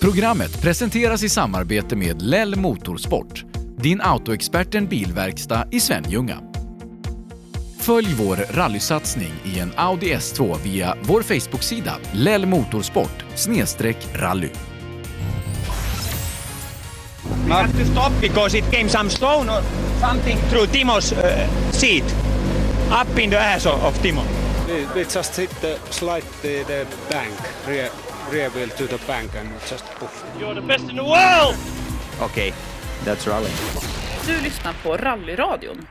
Programmet presenteras i samarbete med Lell Motorsport, din autoexperten bilverkstad i Svenljunga. Följ vår rallysatsning i en Audi S2 via vår Facebook-sida Lell Motorsport rally. We have to stop because it came some stone or something through Timo's uh, seat, up in the ass of, of Timo. We, we just hit the slide the, the bank, rear, rear wheel to the bank and just poof. You're the best in the world! Okej, okay, that's rally. Du lyssnar på Rallyradion.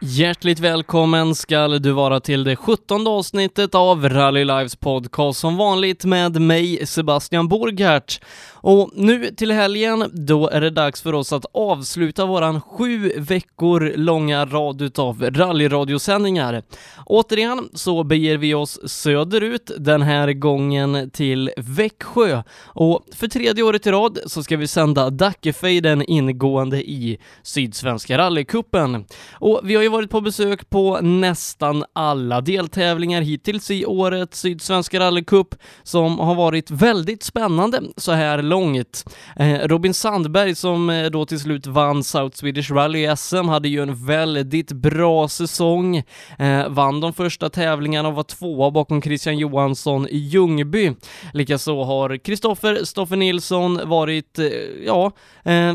Hjärtligt välkommen ska du vara till det sjuttonde avsnittet av Rally Lives podcast som vanligt med mig Sebastian Borgart. Och nu till helgen, då är det dags för oss att avsluta våran sju veckor långa rad utav rallyradiosändningar. Återigen så beger vi oss söderut, den här gången till Växjö. Och för tredje året i rad så ska vi sända Dackefejden ingående i Sydsvenska rallycupen. Och vi har ju varit på besök på nästan alla deltävlingar hittills i årets Sydsvenska rallycup som har varit väldigt spännande så här långt. Eh, Robin Sandberg som eh, då till slut vann South Swedish Rally SM hade ju en väldigt bra säsong, eh, vann de första tävlingarna och var tvåa bakom Christian Johansson i Ljungby. Likaså har Kristoffer Stoffer Nilsson varit, ja,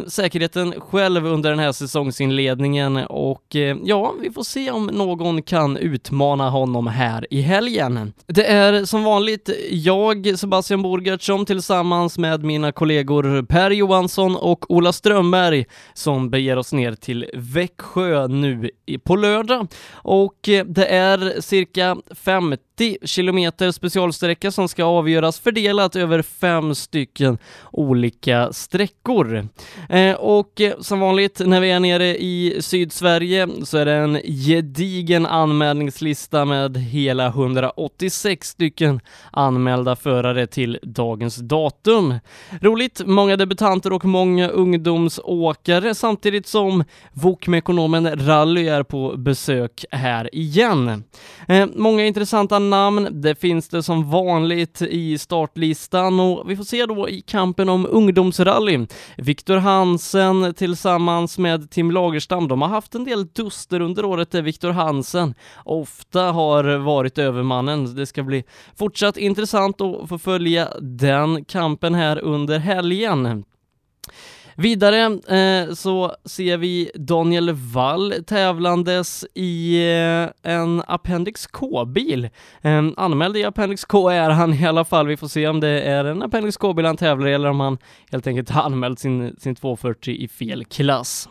säkerheten själv under den här säsongsinledningen och ja, vi får se om någon kan utmana honom här i helgen. Det är som vanligt jag, Sebastian Borgert, som tillsammans med mina kollegor Per Johansson och Ola Strömberg som beger oss ner till Växjö nu på lördag. Och eh, det är cirka 50 kilometer specialsträcka som ska avgöras fördelat över fem stycken olika sträckor. Eh, och som vanligt när vi är nere i Sydsverige så är det en gedigen anmälningslista med hela 186 stycken anmälda förare till dagens datum. Roligt, många debutanter och många ungdomsåkare samtidigt som Wokmekonomen Rally är på besök här igen. Eh, många intressanta namn, det finns det som vanligt i startlistan och vi får se då i kampen om ungdomsrally. Viktor Hansen tillsammans med Tim Lagerstam, de har haft en del duster under året där Viktor Hansen ofta har varit övermannen. Det ska bli fortsatt intressant att få följa den kampen här under helgen. Vidare eh, så ser vi Daniel Wall tävlandes i eh, en Appendix K-bil. Eh, anmäld i Appendix K är han i alla fall. Vi får se om det är en Appendix K-bil han tävlar i eller om han helt enkelt har anmält sin, sin 240 i fel klass.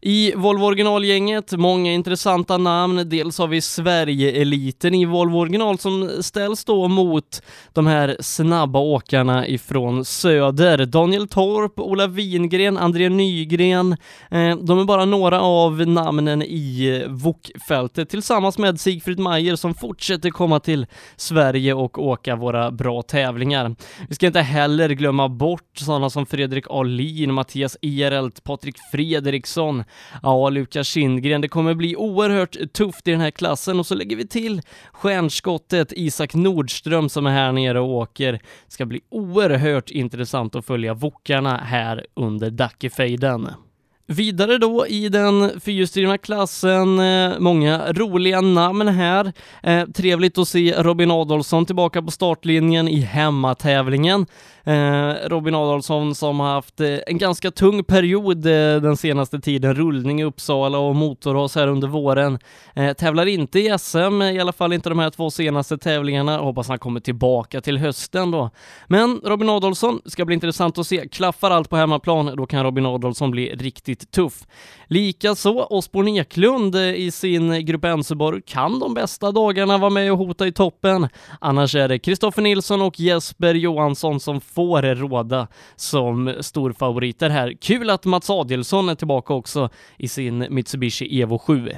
I Volvo originalgänget, många intressanta namn. Dels har vi Sverige-eliten i Volvo original som ställs då mot de här snabba åkarna ifrån söder. Daniel Torp, Ola Wingren, André Nygren. Eh, de är bara några av namnen i VOK-fältet tillsammans med Sigfrid Mayer som fortsätter komma till Sverige och åka våra bra tävlingar. Vi ska inte heller glömma bort sådana som Fredrik Ahlin, Mattias Erelt, Patrik Fredriksson, Ja, Lukas Kindgren, det kommer bli oerhört tufft i den här klassen och så lägger vi till stjärnskottet Isak Nordström som är här nere och åker. Det ska bli oerhört intressant att följa Wokarna här under Dackefejden. Vidare då i den fyrhjulsdrivna klassen, eh, många roliga namn här. Eh, trevligt att se Robin Adolfsson tillbaka på startlinjen i hemmatävlingen. Eh, Robin Adolfsson som har haft eh, en ganska tung period eh, den senaste tiden, rullning i Uppsala och motorras här under våren. Eh, tävlar inte i SM, i alla fall inte de här två senaste tävlingarna. Hoppas han kommer tillbaka till hösten då. Men Robin Adolfsson ska bli intressant att se. Klaffar allt på hemmaplan, då kan Robin Adolfsson bli riktigt tuff. Likaså Osborn Eklund eh, i sin Grupp Enseborg kan de bästa dagarna vara med och hota i toppen. Annars är det Kristoffer Nilsson och Jesper Johansson som får råda som storfavoriter här. Kul att Mats Adelsson är tillbaka också i sin Mitsubishi Evo 7.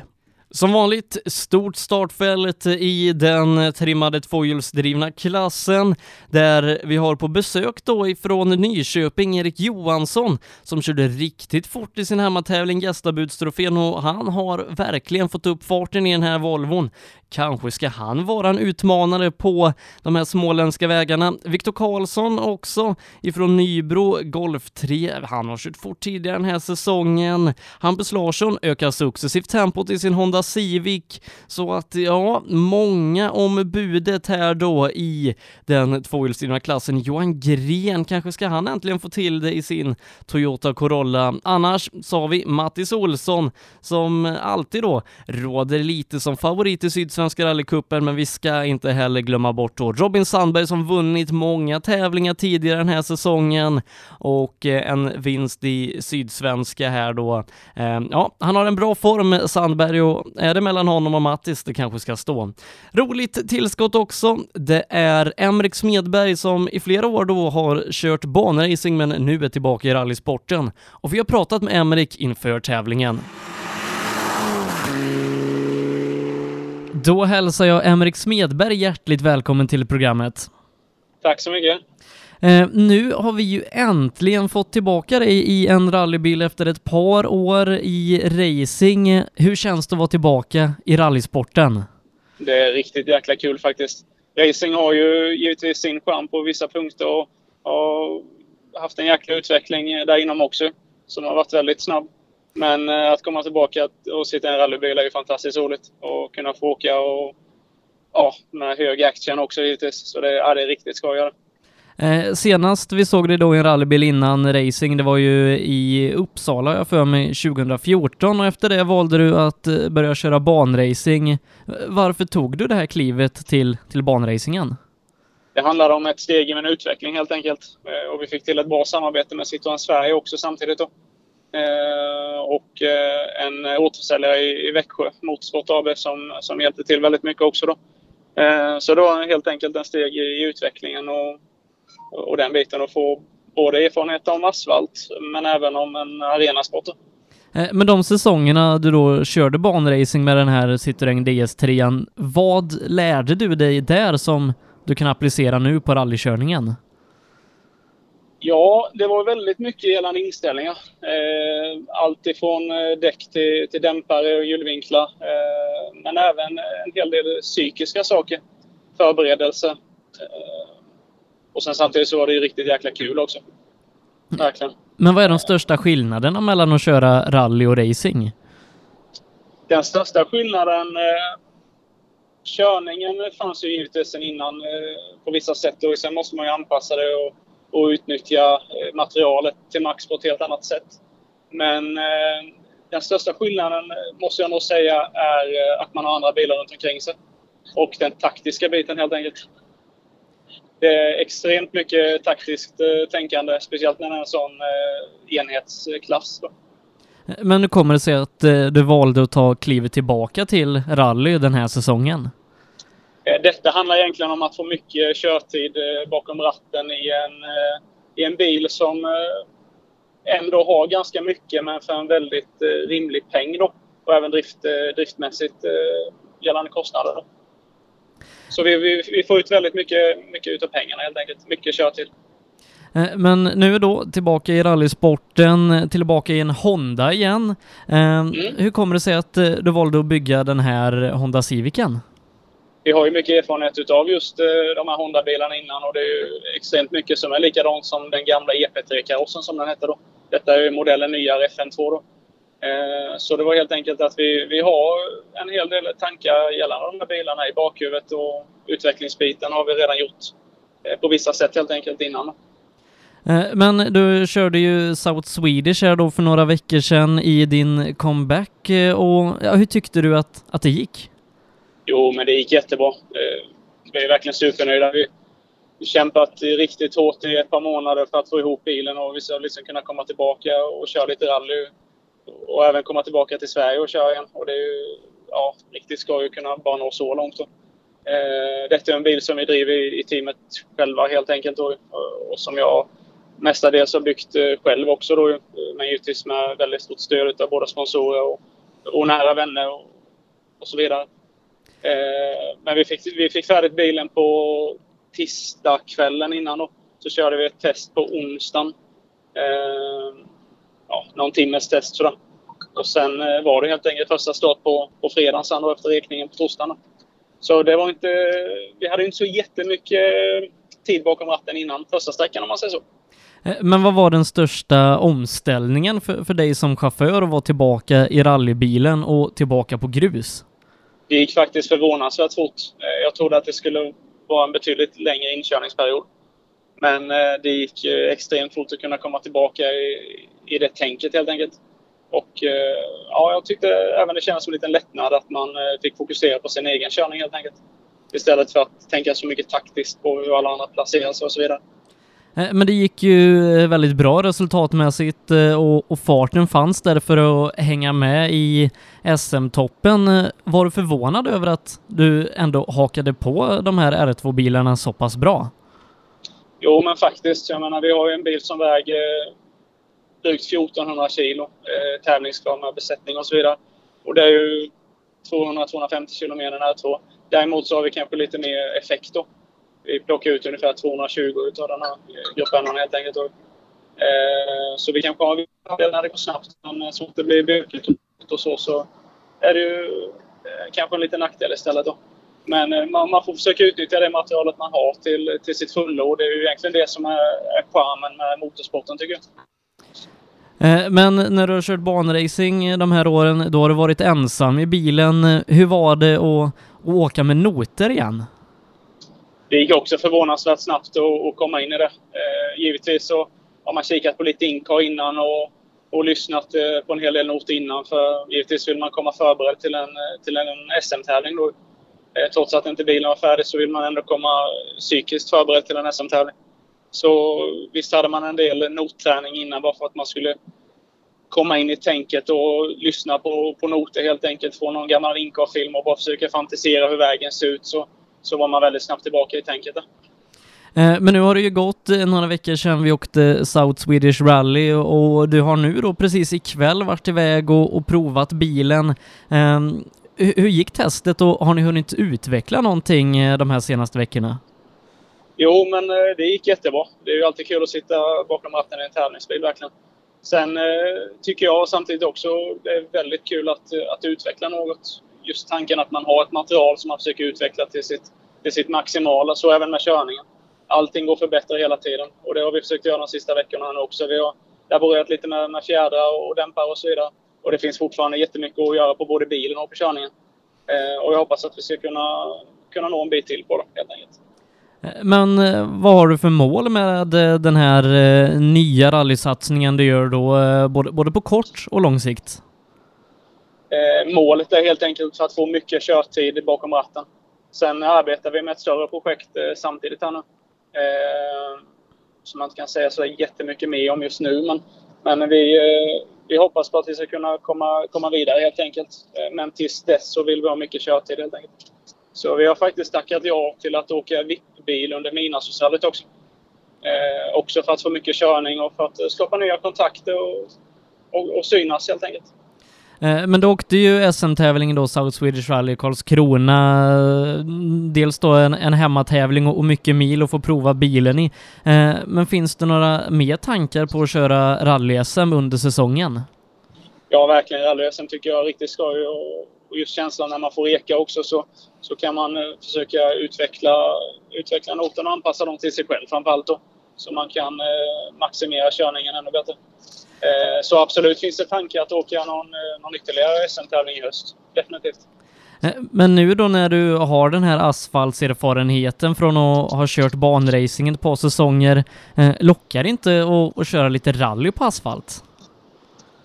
Som vanligt stort startfält i den trimmade tvåhjulsdrivna klassen där vi har på besök då ifrån Nyköping Erik Johansson som körde riktigt fort i sin hemmatävling Gästabudstrofén och han har verkligen fått upp farten i den här Volvon. Kanske ska han vara en utmanare på de här småländska vägarna. Viktor Karlsson också ifrån Nybro Golf 3. Han har kört fort tidigare den här säsongen. Hampus Larsson ökar successivt tempot i sin Honda Civic så att ja, många om budet här då i den tvåhjulsdrivna klassen. Johan Gren, kanske ska han äntligen få till det i sin Toyota Corolla. Annars sa vi Mattis Olsson som alltid då råder lite som favorit i Sydsvenska rallycupen, men vi ska inte heller glömma bort då Robin Sandberg som vunnit många tävlingar tidigare den här säsongen och eh, en vinst i Sydsvenska här då. Eh, ja, han har en bra form Sandberg och är det mellan honom och Mattis det kanske ska stå. Roligt tillskott också. Det är Emrik Smedberg som i flera år då har kört banracing men nu är tillbaka i rallysporten och vi har pratat med Emrik inför tävlingen. Då hälsar jag Emrik Smedberg hjärtligt välkommen till programmet. Tack så mycket. Eh, nu har vi ju äntligen fått tillbaka dig i en rallybil efter ett par år i racing. Hur känns det att vara tillbaka i rallysporten? Det är riktigt jäkla kul faktiskt. Racing har ju givetvis sin charm på vissa punkter och har haft en jäkla utveckling där inom också som har varit väldigt snabb. Men eh, att komma tillbaka och sitta i en rallybil är ju fantastiskt roligt. Och kunna få åka och ja, med hög action också givetvis. Så det, ja, det är riktigt skoj. Eh, senast vi såg dig då i en rallybil innan racing, det var ju i Uppsala jag för mig 2014 och efter det valde du att eh, börja köra banracing. Varför tog du det här klivet till, till banracingen? Det handlar om ett steg i min utveckling helt enkelt. Eh, och vi fick till ett bra samarbete med Citroën Sverige också samtidigt då. Eh, och eh, en återförsäljare i, Växjö, Motorsport AB, som, som hjälpte till väldigt mycket också. Då. Eh, så det var helt enkelt en steg i, utvecklingen och, och den biten att få både erfarenhet om asfalt men även om en arenasport. Men de säsongerna du då körde banracing med den här Citroën DS3, vad lärde du dig där som du kan applicera nu på rallykörningen? Ja, det var väldigt mycket gällande inställningar. Eh, allt ifrån eh, däck till, till dämpare och hjulvinklar. Eh, men även en hel del psykiska saker. Förberedelse. Eh, och sen samtidigt så var det ju riktigt jäkla kul också. Verkligen. Men vad är de största skillnaderna mellan att köra rally och racing? Den största skillnaden eh, Körningen fanns ju givetvis sedan innan eh, på vissa sätt och sen måste man ju anpassa det och och utnyttja eh, materialet till max på ett helt annat sätt. Men eh, den största skillnaden eh, måste jag nog säga är att man har andra bilar runt omkring sig. Och den taktiska biten helt enkelt. Det är extremt mycket taktiskt tänkande, speciellt när det är en sån enhetsklass. Då. Men hur kommer det sig att du valde att ta klivet tillbaka till rally den här säsongen? Eh, detta handlar egentligen om att få mycket körtid eh, bakom ratten i en, eh, i en bil som ändå har ganska mycket men för en väldigt rimlig peng då. Och även drift, driftmässigt gällande kostnader. Så vi, vi, vi, får ut väldigt mycket, mycket utav pengarna helt enkelt. Mycket körtid. Men nu är då tillbaka i rallysporten, tillbaka i en Honda igen. Mm. Hur kommer det sig att du valde att bygga den här Honda Civicen? vi har ju mycket erfarenhet utav just eh, de här Honda-bilarna innan och det är ju extremt mycket som är likadant som den gamla EP3-karossen som den hette då. Detta är ju modellen nyare FN2 då. Eh, så det var helt enkelt att vi, vi har en hel del tankar gällande de här bilarna i bakhuvudet och utvecklingsbiten har vi redan gjort eh, på vissa sätt helt enkelt innan. Men du körde ju South Swedish här då för några veckor sedan i din comeback och ja, hur tyckte du att, att det gick? Jo, men det gick jättebra. Eh, vi är verkligen supernöjda. Vi har kämpat riktigt hårt i ett par månader för att få ihop bilen och vi ska liksom kunna komma tillbaka och köra lite rally. Och även komma tillbaka till Sverige och köra igen. Och det är ju ja, riktigt skoj att kunna bara nå så långt. Då. Eh, detta är en bil som vi driver i, teamet själva helt enkelt och, och som jag mestadels har byggt eh, själv också då, men givetvis med väldigt stort stöd av både sponsorer och, och nära vänner och, och så vidare. Eh, men vi fick, vi fick färdigt bilen på tisdagskvällen innan då. Så körde vi ett test på onsdagen. Eh, ja, någon timmes test sådär. Och sen eh, var det helt enkelt första start på, på fredagen sen då efter räkningen på torsdagen. Så det var inte... Vi hade inte så jättemycket tid bakom ratten innan första sträckan om man säger så. Eh, men vad var den största omställningen för, för dig som chaufför att vara tillbaka i rallybilen och tillbaka på grus? Det gick faktiskt förvånansvärt fort. Eh, jag trodde att det skulle vara en betydligt längre inkörningsperiod. Men det gick extremt fort att kunna komma tillbaka i, i det tänket helt enkelt. Och eh, ja, jag tyckte även det kändes som en liten lättnad att man eh, fick fokusera på sin egen körning helt enkelt. Istället för att tänka så mycket taktiskt på hur alla andra placerar sig och så vidare. Eh, men det gick ju väldigt bra resultatmässigt och, och farten fanns där för att hänga med i SM-toppen. Var du förvånad över att du ändå hakade på de här R2-bilarna så pass bra? Jo, men faktiskt. Jag menar, vi har ju en bil som väger drygt 1400 kilo eh, tävlingsklar med besättning och så vidare. Och det är ju 200-250 kilo mer än R2. Däremot så har vi kanske lite mer effekt då. Vi plockar ut ungefär 220 utav den här eh, gruppen helt enkelt. Och, Eh, så vi kanske har fördelar när det går snabbt, men så fort det blir bökigt och så, så är det ju eh, kanske en liten nackdel istället då. Men eh, man, man, får försöka utnyttja det materialet man har till, till sitt fulla och det är ju egentligen det som är, är charmen med motorsporten tycker jag. Eh, men när du har kört banracing de här åren, då har du varit ensam i bilen. Hur var det att, att åka med noter igen? Det gick också förvånansvärt snabbt att, komma in i det. Eh, givetvis så har man kikat på lite inka innan och, och lyssnat eh, på en hel del noter innan. För givetvis vill man komma förberedd till en, till en SM-tävling då. Trots att inte bilen var färdig så vill man ändå komma psykiskt förberedd till en SM-tävling. Så visst hade man en del notträning innan bara för att man skulle komma in i tänket och lyssna på, på noter helt enkelt. Få någon gammal Incar-film och bara försöka fantisera hur vägen ser ut så, så var man väldigt snabbt tillbaka i tänket. Där. Eh, men nu har det ju gått eh, några veckor sedan vi åkte South Swedish Rally och du har nu då precis ikväll varit iväg och, och provat bilen. Um, hur gick testet och har ni hunnit utveckla någonting eh, de här senaste veckorna? Jo, men eh, det gick jättebra. Det är ju alltid kul att sitta bakom ratten i en tävlingsbil, verkligen. Sen eh, tycker jag samtidigt också det är väldigt kul att, eh, att utveckla något. Just tanken att man har ett material som man försöker utveckla till sitt, till sitt maximala, så även med körningen. Allting går att förbättra hela tiden och det har vi försökt göra de sista veckorna nu också. Vi har laborerat lite med, med fjädrar och dämpare och så vidare. Och det finns fortfarande jättemycket att göra på både bilen och på körningen. Eh, och jag hoppas att vi ska kunna, kunna nå en bit till på det helt enkelt. Men eh, vad har du för mål med eh, den här eh, nya rallysatsningen du gör då, både, både på kort och lång sikt? Målet är helt enkelt att få mycket körtid bakom ratten. Sen arbetar vi med ett större projekt samtidigt här nu. Som man inte kan säga så jättemycket mer om just nu, men, men vi, vi hoppas på att vi ska kunna komma, komma vidare helt enkelt. men tills dess så vill vi ha mycket körtid helt enkelt. Så vi har faktiskt tackat ja till att åka VIP-bil under midnattsrallyt också. Eh, också för att få mycket körning och för att skapa nya kontakter och, och, och synas helt enkelt. Eh, men du åkte ju SM-tävlingen då, South Swedish Rally Karlskrona. Dels då en, en hemmatävling och, och mycket mil att få prova bilen i. Eh, men finns det några mer tankar på att köra rally-SM under säsongen? Ja, verkligen. Rally-SM tycker jag är riktigt skoj och och just känslan när man får eka också så, så kan man eh, försöka utveckla, utveckla noten och anpassa dem till sig själv framförallt då. Så man kan eh, maximera körningen ännu bättre. Eh, så absolut finns det tankar att åka någon, någon ytterligare SM-tävling i höst. Definitivt. Men nu då när du har den här asfaltserfarenheten från att ha kört banracing ett par säsonger, lockar inte att, att köra lite rally på asfalt?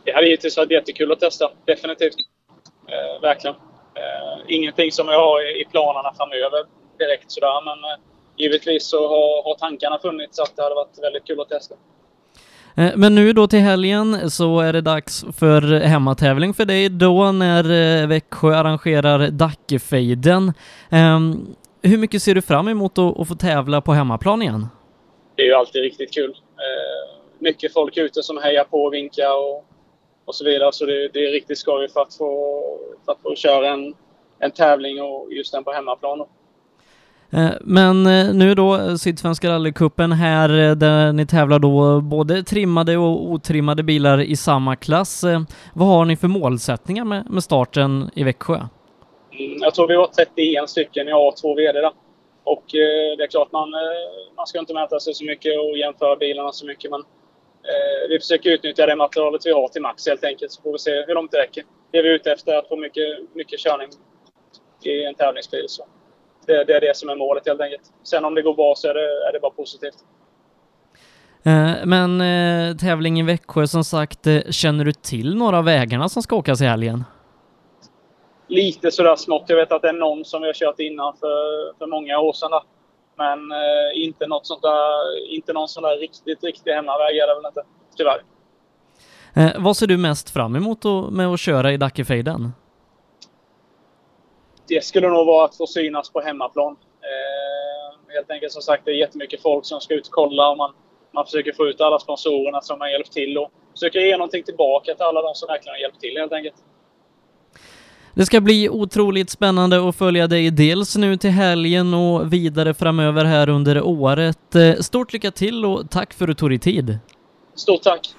Det hade givetvis varit jättekul att testa, definitivt. Eh, verkligen. Eh, ingenting som jag har i planerna framöver direkt sådär, men eh, givetvis så har, har tankarna funnits att det hade varit väldigt kul att testa. Eh, men nu då till helgen så är det dags för hemmatävling för dig då när eh, Växjö arrangerar Dackefejden. Um, hur mycket ser du fram emot att, få tävla på hemmaplan igen? Det är ju alltid riktigt kul. Uh, mycket folk ute som hejar på och vinkar och och så vidare. Så det, det är riktigt skoj för att få, för att få köra en, en tävling och just den på hemmaplan. Eh, men eh, nu då, Sydsvenska rallycupen här där ni tävlar då både trimmade och otrimmade bilar i samma klass. Vad har ni för målsättningar med, med starten i Växjö? Mm, jag tror vi var 31 stycken i A2 VD där. Och det är klart, man, man ska inte mäta sig så mycket och jämföra bilarna så mycket, men eh, vi försöker utnyttja det materialet vi har till max helt enkelt, så får vi se hur långt det räcker. Det är vi ute efter, att få mycket, mycket körning i en tävlingsbil. Så det, det, är det som är målet helt enkelt. Sen om det går bra så är det, är det bara positivt. Eh, men eh, tävling i Växjö som sagt, eh, känner du till några av vägarna som ska åkas i helgen? Lite sådär smått. Jag vet att det är någon som vi har kört innan för, för många år sedan. Där. Men eh, inte, något sånt där, inte någon sån där riktigt, riktig hemmaväg är det väl inte, tyvärr. Eh, vad ser du mest fram emot då, med att köra i Dackefejden? Det skulle nog vara att få synas på hemmaplan. Eh, helt enkelt som sagt, det är jättemycket folk som ska ut och kolla och man, man försöker få ut alla sponsorerna som har hjälpt till och försöker ge någonting tillbaka till alla de som verkligen har hjälpt till helt enkelt. Det ska bli otroligt spännande att följa dig dels nu till helgen och vidare framöver här under året. Eh, stort lycka till och tack för att du tog dig tid. Stort tack!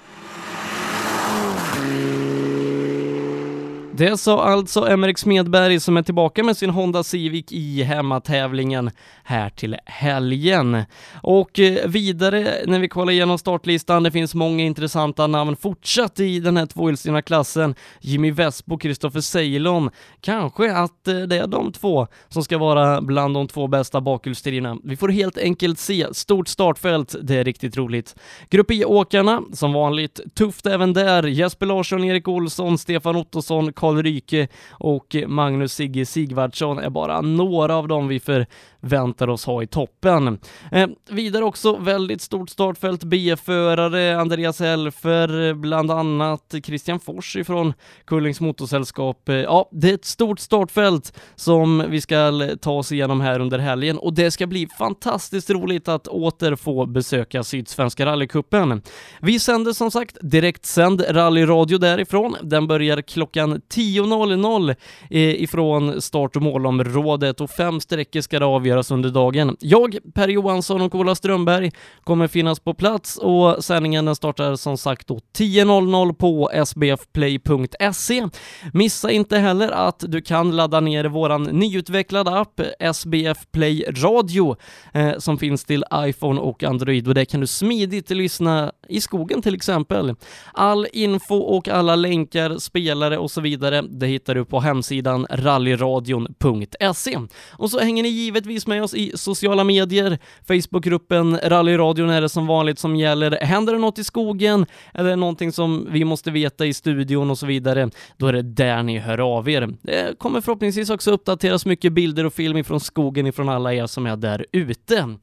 Det sa alltså MRX Smedberg som är tillbaka med sin Honda Civic i hemmatävlingen här till helgen. Och eh, vidare när vi kollar igenom startlistan, det finns många intressanta namn fortsatt i den här tvåhjulsdrivna klassen. Jimmy Vesbo, Kristoffer Ceylon. Kanske att eh, det är de två som ska vara bland de två bästa bakhjulsdrivna. Vi får helt enkelt se. Stort startfält, det är riktigt roligt. Grupp E-åkarna, som vanligt, tufft även där. Jesper Larsson, Erik Olsson, Stefan Ottosson, Karl Ryke och Magnus Sigge Sigvardsson är bara några av dem vi förväntar oss ha i toppen. Eh, vidare också väldigt stort startfält B-förare, Andreas Elfer bland annat, Christian Fors ifrån Kullings Motorsällskap. Eh, ja, det är ett stort startfält som vi ska ta oss igenom här under helgen och det ska bli fantastiskt roligt att åter få besöka Sydsvenska rallycupen. Vi sänder som sagt direktsänd rallyradio därifrån. Den börjar klockan 10.00 eh, ifrån start och målområdet och fem sträckor ska det avgöras under dagen. Jag, Per Johansson och Ola Strömberg kommer finnas på plats och sändningen den startar som sagt då 10.00 på sbfplay.se. Missa inte heller att du kan ladda ner våran nyutvecklade app SBF Play Radio eh, som finns till iPhone och Android och där kan du smidigt lyssna i skogen till exempel. All info och alla länkar, spelare och så vidare, det hittar du på hemsidan rallyradion.se. Och så hänger ni givetvis med oss i sociala medier. Facebookgruppen Rallyradion är det som vanligt som gäller. Händer det något i skogen eller någonting som vi måste veta i studion och så vidare, då är det där ni hör av er. Det kommer förhoppningsvis också uppdateras mycket bilder och film ifrån skogen ifrån alla er som är där ute.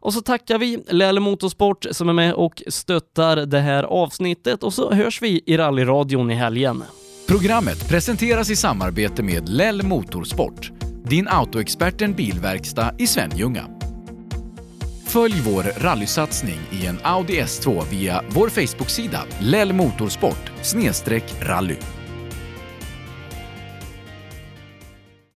Och så tackar vi Lelle Motorsport som är med och stöttar det här avsnittet och så hörs vi i rallyradion i helgen. Programmet presenteras i samarbete med Lell Motorsport, din autoexperten bilverkstad i Svenljunga. Följ vår rallysatsning i en Audi S2 via vår Facebook-sida Lell Motorsport rally.